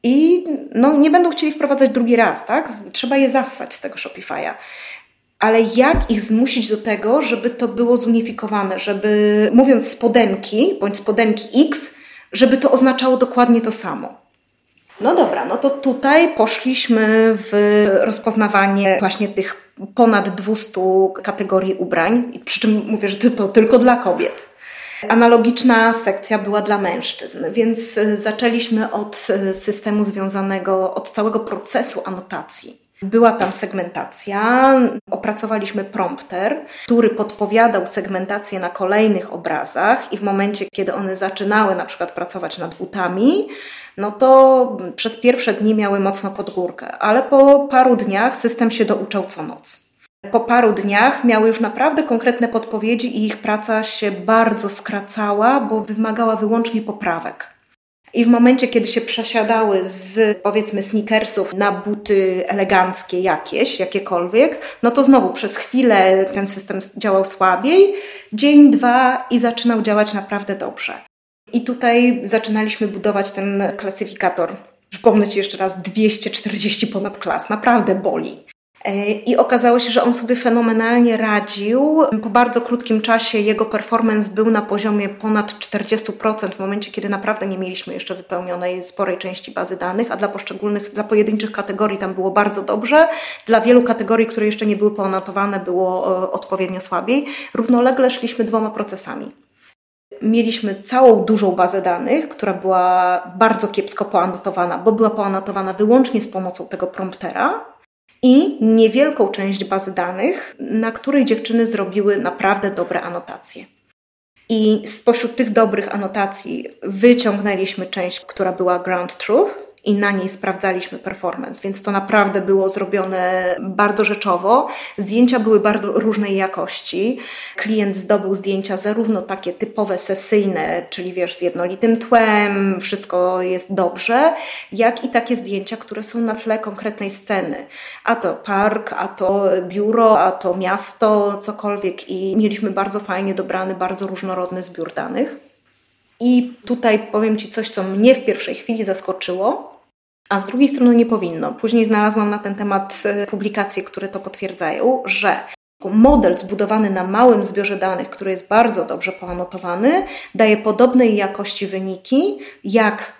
Speaker 2: i no, nie będą chcieli wprowadzać drugi raz, tak? Trzeba je zassać z tego Shopify'a ale jak ich zmusić do tego, żeby to było zunifikowane, żeby mówiąc spodenki bądź spodenki X, żeby to oznaczało dokładnie to samo. No dobra, no to tutaj poszliśmy w rozpoznawanie właśnie tych ponad 200 kategorii ubrań, przy czym mówię, że to tylko dla kobiet. Analogiczna sekcja była dla mężczyzn, więc zaczęliśmy od systemu związanego, od całego procesu anotacji. Była tam segmentacja, opracowaliśmy prompter, który podpowiadał segmentację na kolejnych obrazach i w momencie, kiedy one zaczynały na przykład pracować nad butami, no to przez pierwsze dni miały mocno pod górkę, ale po paru dniach system się douczał co noc. Po paru dniach miały już naprawdę konkretne podpowiedzi i ich praca się bardzo skracała, bo wymagała wyłącznie poprawek. I w momencie, kiedy się przesiadały z powiedzmy sneakersów na buty eleganckie jakieś, jakiekolwiek, no to znowu przez chwilę ten system działał słabiej, dzień, dwa i zaczynał działać naprawdę dobrze. I tutaj zaczynaliśmy budować ten klasyfikator. Przypomnę Ci jeszcze raz, 240 ponad klas, naprawdę boli. E, I okazało się, że on sobie fenomenalnie radził. Po bardzo krótkim czasie jego performance był na poziomie ponad 40% w momencie, kiedy naprawdę nie mieliśmy jeszcze wypełnionej sporej części bazy danych, a dla poszczególnych, dla pojedynczych kategorii tam było bardzo dobrze. Dla wielu kategorii, które jeszcze nie były poanotowane, było e, odpowiednio słabiej. Równolegle szliśmy dwoma procesami mieliśmy całą dużą bazę danych, która była bardzo kiepsko poanotowana, bo była poanotowana wyłącznie z pomocą tego promptera, i niewielką część bazy danych, na której dziewczyny zrobiły naprawdę dobre anotacje. I spośród tych dobrych anotacji wyciągnęliśmy część, która była ground truth, i na niej sprawdzaliśmy performance, więc to naprawdę było zrobione bardzo rzeczowo. Zdjęcia były bardzo różnej jakości. Klient zdobył zdjęcia zarówno takie typowe sesyjne, czyli wiesz, z jednolitym tłem, wszystko jest dobrze, jak i takie zdjęcia, które są na tle konkretnej sceny. A to park, a to biuro, a to miasto, cokolwiek. I mieliśmy bardzo fajnie dobrany, bardzo różnorodny zbiór danych. I tutaj powiem Ci coś, co mnie w pierwszej chwili zaskoczyło, a z drugiej strony nie powinno. Później znalazłam na ten temat e, publikacje, które to potwierdzają, że model zbudowany na małym zbiorze danych, który jest bardzo dobrze poanotowany, daje podobnej jakości wyniki jak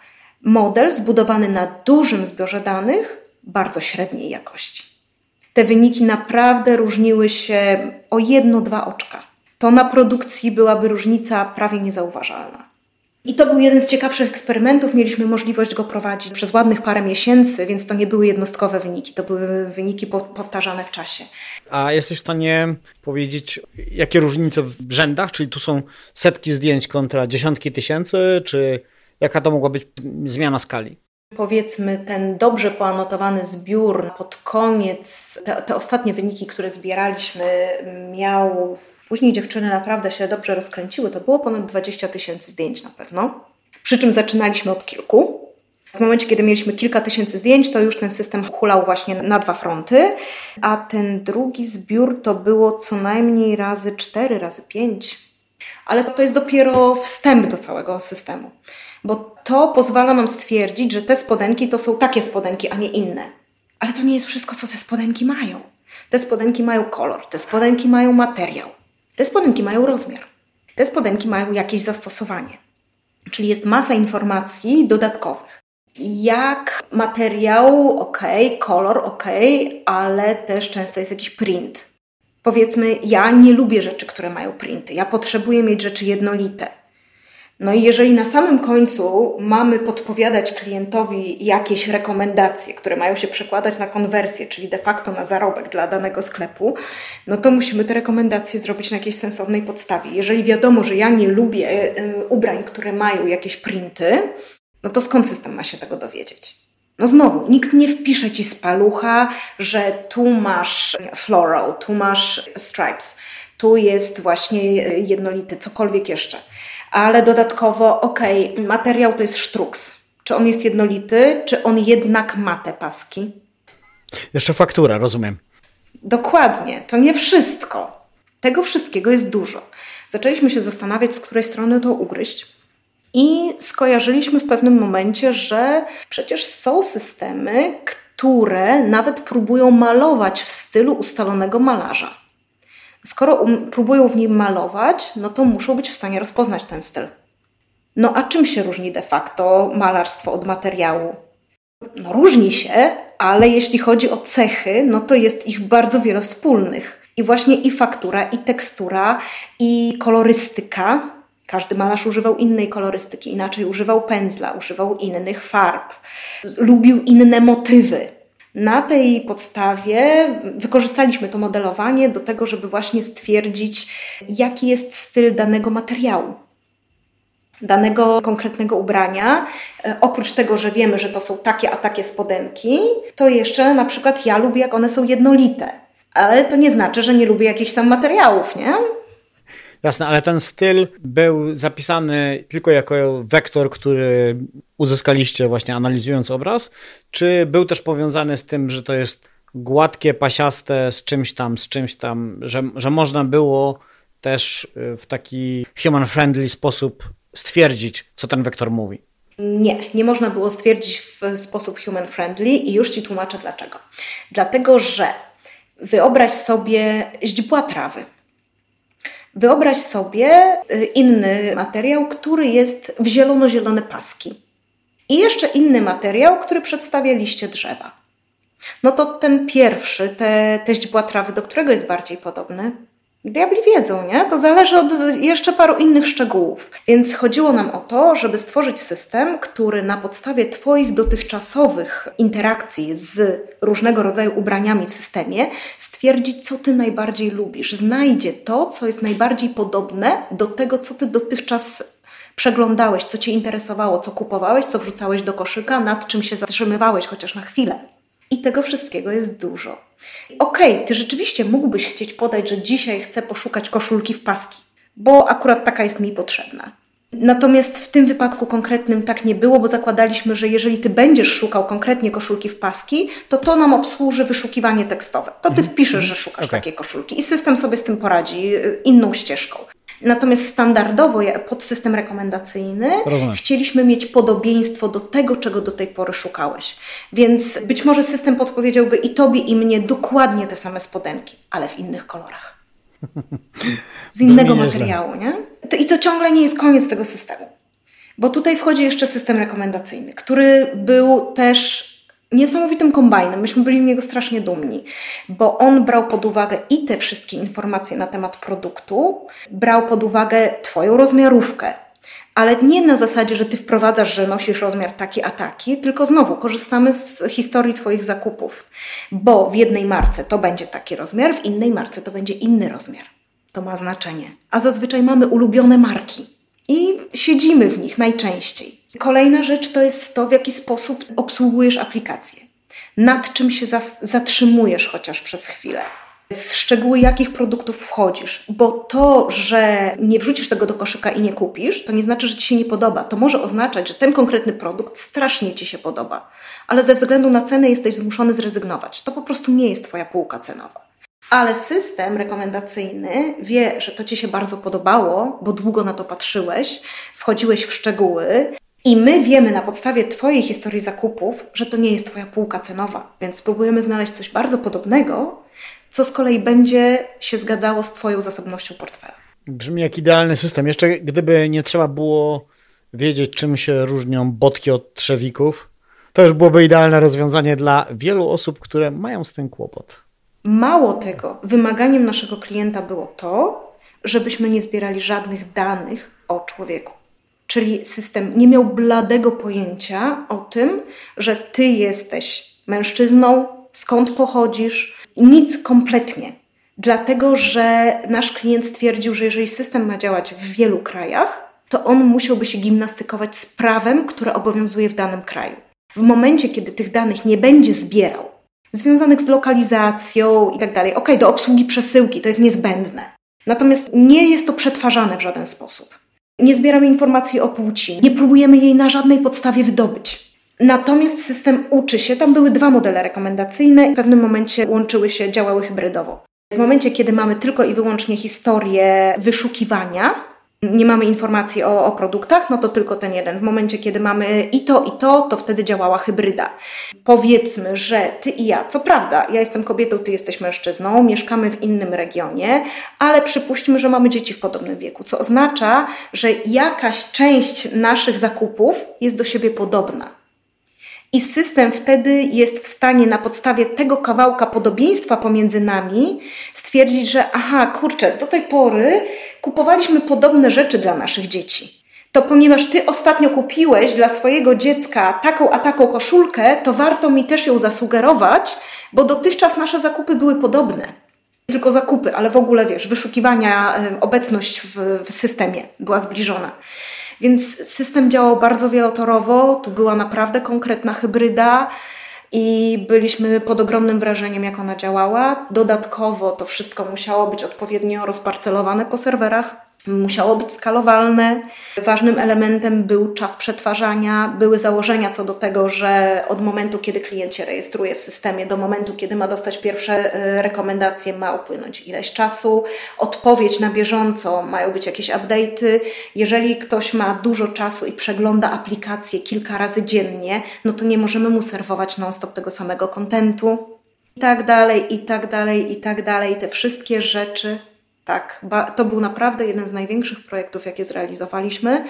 Speaker 2: model zbudowany na dużym zbiorze danych bardzo średniej jakości. Te wyniki naprawdę różniły się o jedno, dwa oczka. To na produkcji byłaby różnica prawie niezauważalna. I to był jeden z ciekawszych eksperymentów. Mieliśmy możliwość go prowadzić przez ładnych parę miesięcy, więc to nie były jednostkowe wyniki, to były wyniki powtarzane w czasie.
Speaker 3: A jesteś w stanie powiedzieć, jakie różnice w rzędach? Czyli tu są setki zdjęć kontra dziesiątki tysięcy, czy jaka to mogła być zmiana skali?
Speaker 2: Powiedzmy, ten dobrze poanotowany zbiór pod koniec, te, te ostatnie wyniki, które zbieraliśmy, miał Później dziewczyny naprawdę się dobrze rozkręciły. To było ponad 20 tysięcy zdjęć na pewno. Przy czym zaczynaliśmy od kilku. W momencie, kiedy mieliśmy kilka tysięcy zdjęć, to już ten system hulał właśnie na dwa fronty, a ten drugi zbiór to było co najmniej razy cztery, razy pięć. Ale to jest dopiero wstęp do całego systemu, bo to pozwala nam stwierdzić, że te spodenki to są takie spodenki, a nie inne. Ale to nie jest wszystko, co te spodenki mają. Te spodenki mają kolor, te spodenki mają materiał. Te spodenki mają rozmiar. Te spodenki mają jakieś zastosowanie. Czyli jest masa informacji dodatkowych. Jak materiał, ok, kolor, ok, ale też często jest jakiś print. Powiedzmy, ja nie lubię rzeczy, które mają printy. Ja potrzebuję mieć rzeczy jednolite. No i jeżeli na samym końcu mamy podpowiadać klientowi jakieś rekomendacje, które mają się przekładać na konwersję, czyli de facto na zarobek dla danego sklepu, no to musimy te rekomendacje zrobić na jakiejś sensownej podstawie. Jeżeli wiadomo, że ja nie lubię y, ubrań, które mają jakieś printy, no to skąd system ma się tego dowiedzieć? No znowu, nikt nie wpisze ci z palucha, że tu masz floral, tu masz stripes, tu jest właśnie jednolity, cokolwiek jeszcze ale dodatkowo, ok, materiał to jest sztruks. Czy on jest jednolity, czy on jednak ma te paski?
Speaker 3: Jeszcze faktura, rozumiem.
Speaker 2: Dokładnie, to nie wszystko. Tego wszystkiego jest dużo. Zaczęliśmy się zastanawiać, z której strony to ugryźć. I skojarzyliśmy w pewnym momencie, że przecież są systemy, które nawet próbują malować w stylu ustalonego malarza. Skoro um, próbują w nim malować, no to muszą być w stanie rozpoznać ten styl. No a czym się różni de facto malarstwo od materiału? No różni się, ale jeśli chodzi o cechy, no to jest ich bardzo wiele wspólnych. I właśnie i faktura, i tekstura, i kolorystyka. Każdy malarz używał innej kolorystyki, inaczej używał pędzla, używał innych farb, lubił inne motywy. Na tej podstawie wykorzystaliśmy to modelowanie do tego, żeby właśnie stwierdzić, jaki jest styl danego materiału danego konkretnego ubrania. E, oprócz tego, że wiemy, że to są takie a takie spodenki, to jeszcze na przykład ja lubię, jak one są jednolite. Ale to nie znaczy, że nie lubię jakichś tam materiałów, nie?
Speaker 3: Jasne, ale ten styl był zapisany tylko jako wektor, który uzyskaliście właśnie analizując obraz, czy był też powiązany z tym, że to jest gładkie, pasiaste z czymś tam, z czymś tam, że, że można było też y, w taki human-friendly sposób stwierdzić, co ten wektor mówi?
Speaker 2: Nie, nie można było stwierdzić w sposób human-friendly i już Ci tłumaczę dlaczego. Dlatego, że wyobraź sobie źdźbła trawy. Wyobraź sobie y, inny materiał, który jest w zielono-zielone paski. I jeszcze inny materiał, który przedstawia liście drzewa. No to ten pierwszy, te, te źdźbła trawy, do którego jest bardziej podobny? Diabli wiedzą, nie? To zależy od jeszcze paru innych szczegółów. Więc chodziło nam o to, żeby stworzyć system, który na podstawie Twoich dotychczasowych interakcji z różnego rodzaju ubraniami w systemie stwierdzić, co Ty najbardziej lubisz. Znajdzie to, co jest najbardziej podobne do tego, co Ty dotychczas przeglądałeś, co Cię interesowało, co kupowałeś, co wrzucałeś do koszyka, nad czym się zatrzymywałeś chociaż na chwilę. I tego wszystkiego jest dużo. Okej, okay, ty rzeczywiście mógłbyś chcieć podać, że dzisiaj chcę poszukać koszulki w paski, bo akurat taka jest mi potrzebna. Natomiast w tym wypadku konkretnym tak nie było, bo zakładaliśmy, że jeżeli ty będziesz szukał konkretnie koszulki w paski, to to nam obsłuży wyszukiwanie tekstowe. To ty mhm. wpiszesz, że szukasz okay. takiej koszulki i system sobie z tym poradzi y, inną ścieżką. Natomiast standardowo pod system rekomendacyjny Rozumiem. chcieliśmy mieć podobieństwo do tego, czego do tej pory szukałeś. Więc być może system podpowiedziałby i tobie, i mnie dokładnie te same spodenki, ale w innych kolorach. Z innego materiału, nie? I to ciągle nie jest koniec tego systemu. Bo tutaj wchodzi jeszcze system rekomendacyjny, który był też niesamowitym kombajnem. Myśmy byli z niego strasznie dumni, bo on brał pod uwagę i te wszystkie informacje na temat produktu, brał pod uwagę Twoją rozmiarówkę. Ale nie na zasadzie, że ty wprowadzasz, że nosisz rozmiar taki a taki, tylko znowu korzystamy z historii Twoich zakupów, bo w jednej marce to będzie taki rozmiar, w innej marce to będzie inny rozmiar. To ma znaczenie. A zazwyczaj mamy ulubione marki i siedzimy w nich najczęściej. Kolejna rzecz to jest to, w jaki sposób obsługujesz aplikację. Nad czym się zatrzymujesz chociaż przez chwilę. W szczegóły jakich produktów wchodzisz, bo to, że nie wrzucisz tego do koszyka i nie kupisz, to nie znaczy, że ci się nie podoba. To może oznaczać, że ten konkretny produkt strasznie ci się podoba, ale ze względu na cenę jesteś zmuszony zrezygnować. To po prostu nie jest twoja półka cenowa. Ale system rekomendacyjny wie, że to Ci się bardzo podobało, bo długo na to patrzyłeś, wchodziłeś w szczegóły i my wiemy na podstawie Twojej historii zakupów, że to nie jest Twoja półka cenowa, więc spróbujemy znaleźć coś bardzo podobnego, co z kolei będzie się zgadzało z Twoją zasobnością portfela.
Speaker 3: Brzmi jak idealny system. Jeszcze gdyby nie trzeba było wiedzieć, czym się różnią botki od trzewików, to już byłoby idealne rozwiązanie dla wielu osób, które mają z tym kłopot.
Speaker 2: Mało tego, wymaganiem naszego klienta było to, żebyśmy nie zbierali żadnych danych o człowieku. Czyli system nie miał bladego pojęcia o tym, że ty jesteś mężczyzną, skąd pochodzisz, nic kompletnie. Dlatego, że nasz klient stwierdził, że jeżeli system ma działać w wielu krajach, to on musiałby się gimnastykować z prawem, które obowiązuje w danym kraju. W momencie, kiedy tych danych nie będzie zbierał, związanych z lokalizacją i tak dalej, ok, do obsługi przesyłki to jest niezbędne. Natomiast nie jest to przetwarzane w żaden sposób. Nie zbieramy informacji o płci, nie próbujemy jej na żadnej podstawie wydobyć. Natomiast system uczy się, tam były dwa modele rekomendacyjne, w pewnym momencie łączyły się, działały hybrydowo. W momencie, kiedy mamy tylko i wyłącznie historię wyszukiwania, nie mamy informacji o, o, produktach, no to tylko ten jeden. W momencie, kiedy mamy i to, i to, to wtedy działała hybryda. Powiedzmy, że ty i ja, co prawda, ja jestem kobietą, ty jesteś mężczyzną, mieszkamy w innym regionie, ale przypuśćmy, że mamy dzieci w podobnym wieku, co oznacza, że jakaś część naszych zakupów jest do siebie podobna. I system wtedy jest w stanie na podstawie tego kawałka podobieństwa pomiędzy nami stwierdzić, że aha, kurczę, do tej pory kupowaliśmy podobne rzeczy dla naszych dzieci. To ponieważ ty ostatnio kupiłeś dla swojego dziecka taką a taką koszulkę, to warto mi też ją zasugerować, bo dotychczas nasze zakupy były podobne. Tylko zakupy, ale w ogóle wiesz, wyszukiwania, obecność w, w systemie była zbliżona. Więc system działał bardzo wielotorowo, tu była naprawdę konkretna hybryda i byliśmy pod ogromnym wrażeniem, jak ona działała. Dodatkowo to wszystko musiało być odpowiednio rozparcelowane po serwerach musiało być skalowalne. Ważnym elementem był czas przetwarzania. Były założenia co do tego, że od momentu, kiedy klient się rejestruje w systemie, do momentu, kiedy ma dostać pierwsze e, rekomendacje, ma upłynąć ileś czasu. Odpowiedź na bieżąco, mają być jakieś update'y. Jeżeli ktoś ma dużo czasu i przegląda aplikację kilka razy dziennie, no to nie możemy mu serwować non-stop tego samego kontentu. I tak dalej, i tak dalej, i tak dalej. Te wszystkie rzeczy tak, to był naprawdę jeden z największych projektów, jakie zrealizowaliśmy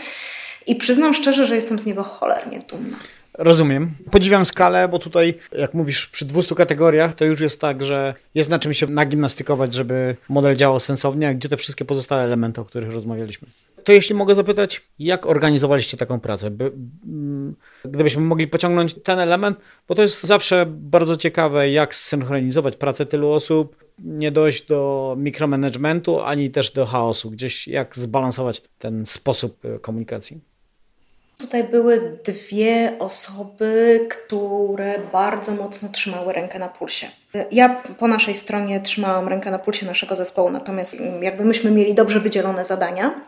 Speaker 2: i przyznam szczerze, że jestem z niego cholernie dumna.
Speaker 3: Rozumiem. Podziwiam skalę, bo tutaj, jak mówisz, przy 200 kategoriach to już jest tak, że jest na czym się nagimnastykować, żeby model działał sensownie, a gdzie te wszystkie pozostałe elementy, o których rozmawialiśmy. To jeśli mogę zapytać, jak organizowaliście taką pracę? By, mm, gdybyśmy mogli pociągnąć ten element, bo to jest zawsze bardzo ciekawe, jak zsynchronizować pracę tylu osób, nie dojść do mikromanagementu, ani też do chaosu. Gdzieś jak zbalansować ten sposób e, komunikacji?
Speaker 2: Tutaj były dwie osoby, które bardzo mocno trzymały rękę na pulsie. Ja po naszej stronie trzymałam rękę na pulsie naszego zespołu, natomiast jakby myśmy mieli dobrze wydzielone zadania,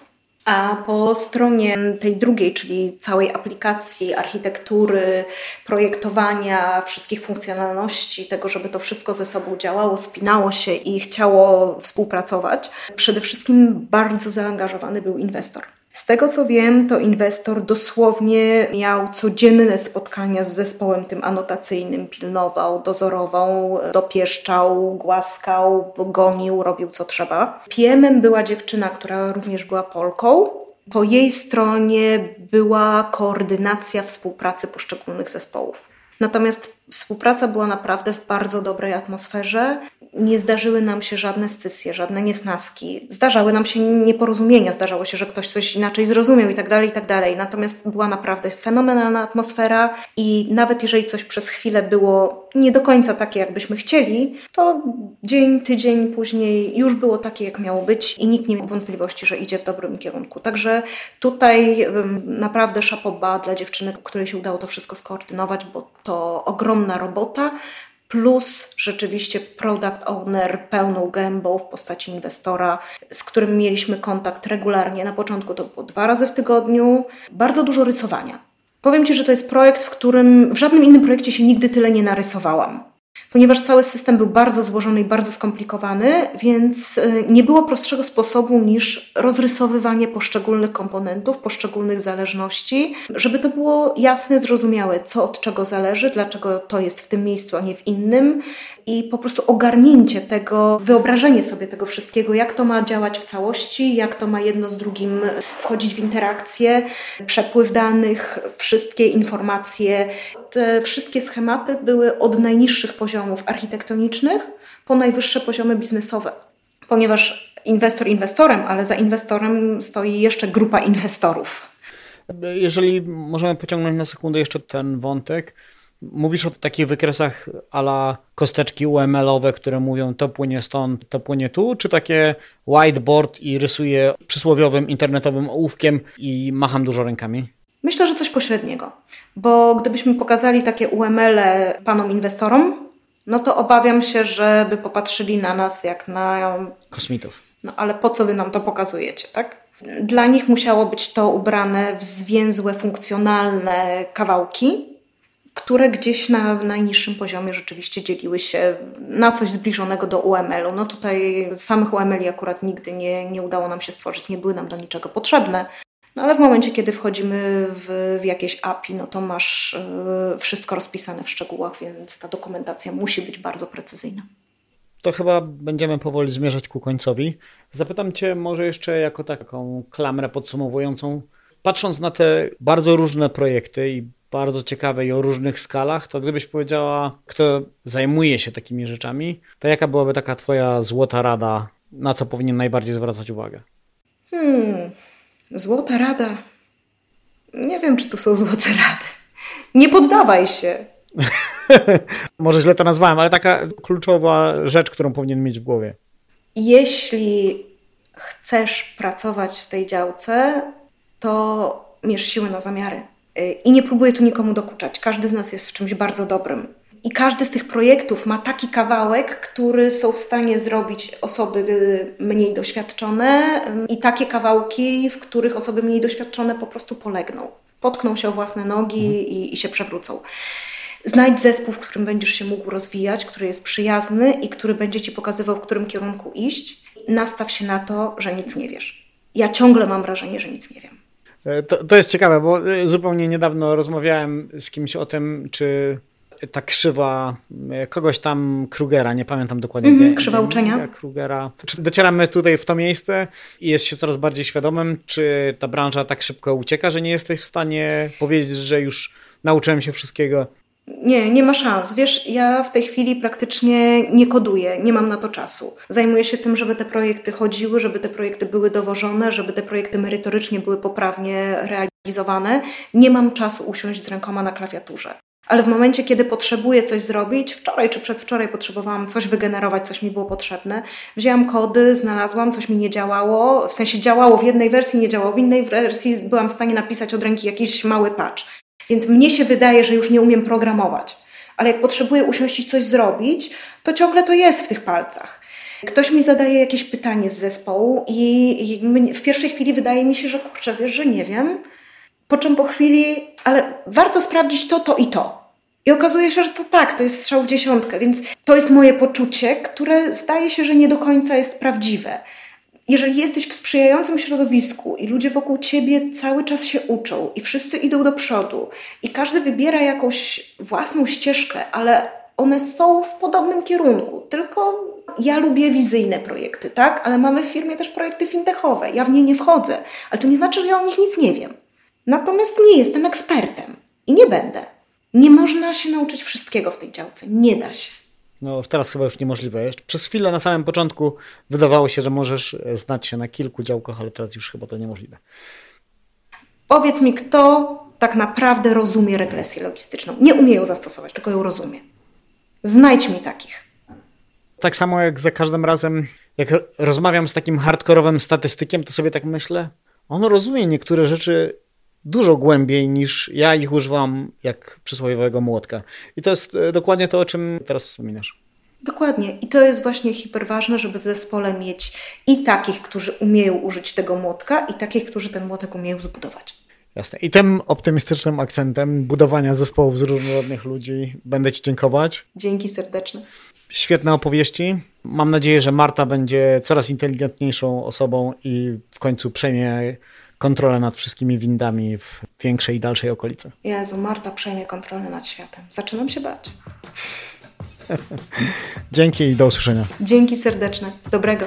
Speaker 2: a po stronie tej drugiej, czyli całej aplikacji, architektury, projektowania, wszystkich funkcjonalności, tego, żeby to wszystko ze sobą działało, spinało się i chciało współpracować, przede wszystkim bardzo zaangażowany był inwestor. Z tego co wiem, to inwestor dosłownie miał codzienne spotkania z zespołem tym anotacyjnym, pilnował, dozorował, dopieszczał, głaskał, gonił, robił co trzeba. PM była dziewczyna, która również była Polką. Po jej stronie była koordynacja współpracy poszczególnych zespołów. Natomiast współpraca była naprawdę w bardzo dobrej atmosferze nie zdarzyły nam się żadne scysje, żadne niesnaski. Zdarzały nam się nieporozumienia, zdarzało się, że ktoś coś inaczej zrozumiał i tak dalej, i tak dalej. Natomiast była naprawdę fenomenalna atmosfera i nawet jeżeli coś przez chwilę było nie do końca takie, jakbyśmy chcieli, to dzień, tydzień później już było takie, jak miało być i nikt nie miał wątpliwości, że idzie w dobrym kierunku. Także tutaj naprawdę szapoba dla dziewczyny, której się udało to wszystko skoordynować, bo to ogromna robota, plus rzeczywiście product owner pełną gębą w postaci inwestora, z którym mieliśmy kontakt regularnie. Na początku to było dwa razy w tygodniu, bardzo dużo rysowania. Powiem Ci, że to jest projekt, w którym w żadnym innym projekcie się nigdy tyle nie narysowałam ponieważ cały system był bardzo złożony i bardzo skomplikowany, więc y, nie było prostszego sposobu niż rozrysowywanie poszczególnych komponentów, poszczególnych zależności, żeby to było jasne, zrozumiałe, co od czego zależy, dlaczego to jest w tym miejscu, a nie w innym, i po prostu ogarnięcie tego, wyobrażenie sobie tego wszystkiego, jak to ma działać w całości, jak to ma jedno z drugim wchodzić w interakcję, przepływ danych, wszystkie informacje. Te wszystkie schematy były od najniższych poziomów architektonicznych po najwyższe poziomy biznesowe, ponieważ inwestor inwestorem, ale za inwestorem stoi jeszcze grupa inwestorów.
Speaker 3: Jeżeli możemy pociągnąć na sekundę jeszcze ten wątek, Mówisz o takich wykresach ala kosteczki UML-owe, które mówią to płynie stąd, to płynie tu, czy takie whiteboard i rysuję przysłowiowym internetowym ołówkiem i macham dużo rękami?
Speaker 2: Myślę, że coś pośredniego, bo gdybyśmy pokazali takie UML-e panom inwestorom, no to obawiam się, żeby popatrzyli na nas jak na...
Speaker 3: Kosmitów.
Speaker 2: No ale po co wy nam to pokazujecie, tak? Dla nich musiało być to ubrane w zwięzłe, funkcjonalne kawałki, które gdzieś na najniższym poziomie rzeczywiście dzieliły się na coś zbliżonego do UML-u. No tutaj samych UML-i akurat nigdy nie, nie udało nam się stworzyć, nie były nam do niczego potrzebne. No ale w momencie, kiedy wchodzimy w, w jakieś API, no to masz y, wszystko rozpisane w szczegółach, więc ta dokumentacja musi być bardzo precyzyjna.
Speaker 3: To chyba będziemy powoli zmierzać ku końcowi. Zapytam Cię może jeszcze jako taką klamrę podsumowującą. Patrząc na te bardzo różne projekty i bardzo ciekawe i o różnych skalach, to gdybyś powiedziała, kto zajmuje się takimi rzeczami, to jaka byłaby taka Twoja złota rada, na co powinien najbardziej zwracać uwagę?
Speaker 2: Hmm, złota rada. Nie wiem, czy tu są złote rady. Nie poddawaj się.
Speaker 3: Może źle to nazwałem, ale taka kluczowa rzecz, którą powinien mieć w głowie.
Speaker 2: Jeśli chcesz pracować w tej działce, to mierz siły na zamiary. I nie próbuję tu nikomu dokuczać. Każdy z nas jest w czymś bardzo dobrym. I każdy z tych projektów ma taki kawałek, który są w stanie zrobić osoby mniej doświadczone, i takie kawałki, w których osoby mniej doświadczone po prostu polegną. Potkną się o własne nogi mhm. i, i się przewrócą. Znajdź zespół, w którym będziesz się mógł rozwijać, który jest przyjazny i który będzie ci pokazywał, w którym kierunku iść. Nastaw się na to, że nic nie wiesz. Ja ciągle mam wrażenie, że nic nie wiem.
Speaker 3: E, to, to jest ciekawe, bo e, zupełnie niedawno rozmawiałem z kimś o tym, czy ta krzywa e, kogoś tam Krugera, nie pamiętam dokładnie. Mm,
Speaker 2: krzywa uczenia.
Speaker 3: Krugera. Czy docieramy tutaj w to miejsce i jest się coraz bardziej świadomym, czy ta branża tak szybko ucieka, że nie jesteś w stanie powiedzieć, że już nauczyłem się wszystkiego?
Speaker 2: Nie, nie ma szans. Wiesz, ja w tej chwili praktycznie nie koduję, nie mam na to czasu. Zajmuję się tym, żeby te projekty chodziły, żeby te projekty były dowożone, żeby te projekty merytorycznie były poprawnie realizowane. Nie mam czasu usiąść z rękoma na klawiaturze. Ale w momencie, kiedy potrzebuję coś zrobić, wczoraj czy przedwczoraj potrzebowałam coś wygenerować, coś mi było potrzebne, wzięłam kody, znalazłam, coś mi nie działało, w sensie działało w jednej wersji, nie działało w innej wersji, byłam w stanie napisać od ręki jakiś mały patch. Więc mnie się wydaje, że już nie umiem programować. Ale jak potrzebuję usiąść i coś zrobić, to ciągle to jest w tych palcach. Ktoś mi zadaje jakieś pytanie z zespołu i, w pierwszej chwili wydaje mi się, że kurczę, wiesz, że nie wiem. Po czym po chwili, ale warto sprawdzić to, to i to. I okazuje się, że to tak, to jest strzał w dziesiątkę, więc to jest moje poczucie, które zdaje się, że nie do końca jest prawdziwe jeżeli jesteś w sprzyjającym środowisku i ludzie wokół ciebie cały czas się uczą i wszyscy idą do przodu i każdy wybiera jakąś własną ścieżkę, ale one są w podobnym kierunku, tylko ja lubię wizyjne projekty, tak? Ale mamy w firmie też projekty fintechowe. Ja w nie nie wchodzę, ale to nie znaczy, że ja o nich nic nie wiem. Natomiast nie jestem ekspertem i nie będę. Nie można się nauczyć wszystkiego w tej działce. Nie da się.
Speaker 3: No teraz chyba już niemożliwe. Przez chwilę na samym początku wydawało się, że możesz e, znać się na kilku działkach, ale teraz już chyba to niemożliwe.
Speaker 2: Powiedz mi, kto tak naprawdę rozumie regresję logistyczną? Nie umie ją zastosować, tylko ją rozumie. Znajdź mi takich.
Speaker 3: Tak samo jak za każdym razem, jak rozmawiam z takim hardkorowym statystykiem, to sobie tak myślę, on rozumie niektóre rzeczy dużo głębiej niż ja ich używam jak przysłowiowego młotka. I to jest e, dokładnie to, o czym teraz wspominasz.
Speaker 2: Dokładnie. I to jest właśnie hiperważne, żeby w zespole mieć i takich, którzy umieją użyć tego młotka, i takich, którzy ten młotek umieją zbudować.
Speaker 3: Jasne. I tym optymistycznym akcentem budowania zespołów z różnorodnych ludzi będę Ci dziękować.
Speaker 2: Dzięki serdeczne.
Speaker 3: Świetne opowieści. Mam nadzieję, że Marta będzie coraz inteligentniejszą osobą i w końcu przejmie kontrolę nad wszystkimi windami w większej i dalszej okolicy.
Speaker 2: Jezu, Marta przejmie kontrolę nad światem. Zaczynam się bać.
Speaker 3: Dzięki i do usłyszenia.
Speaker 2: Dzięki serdeczne. Dobrego.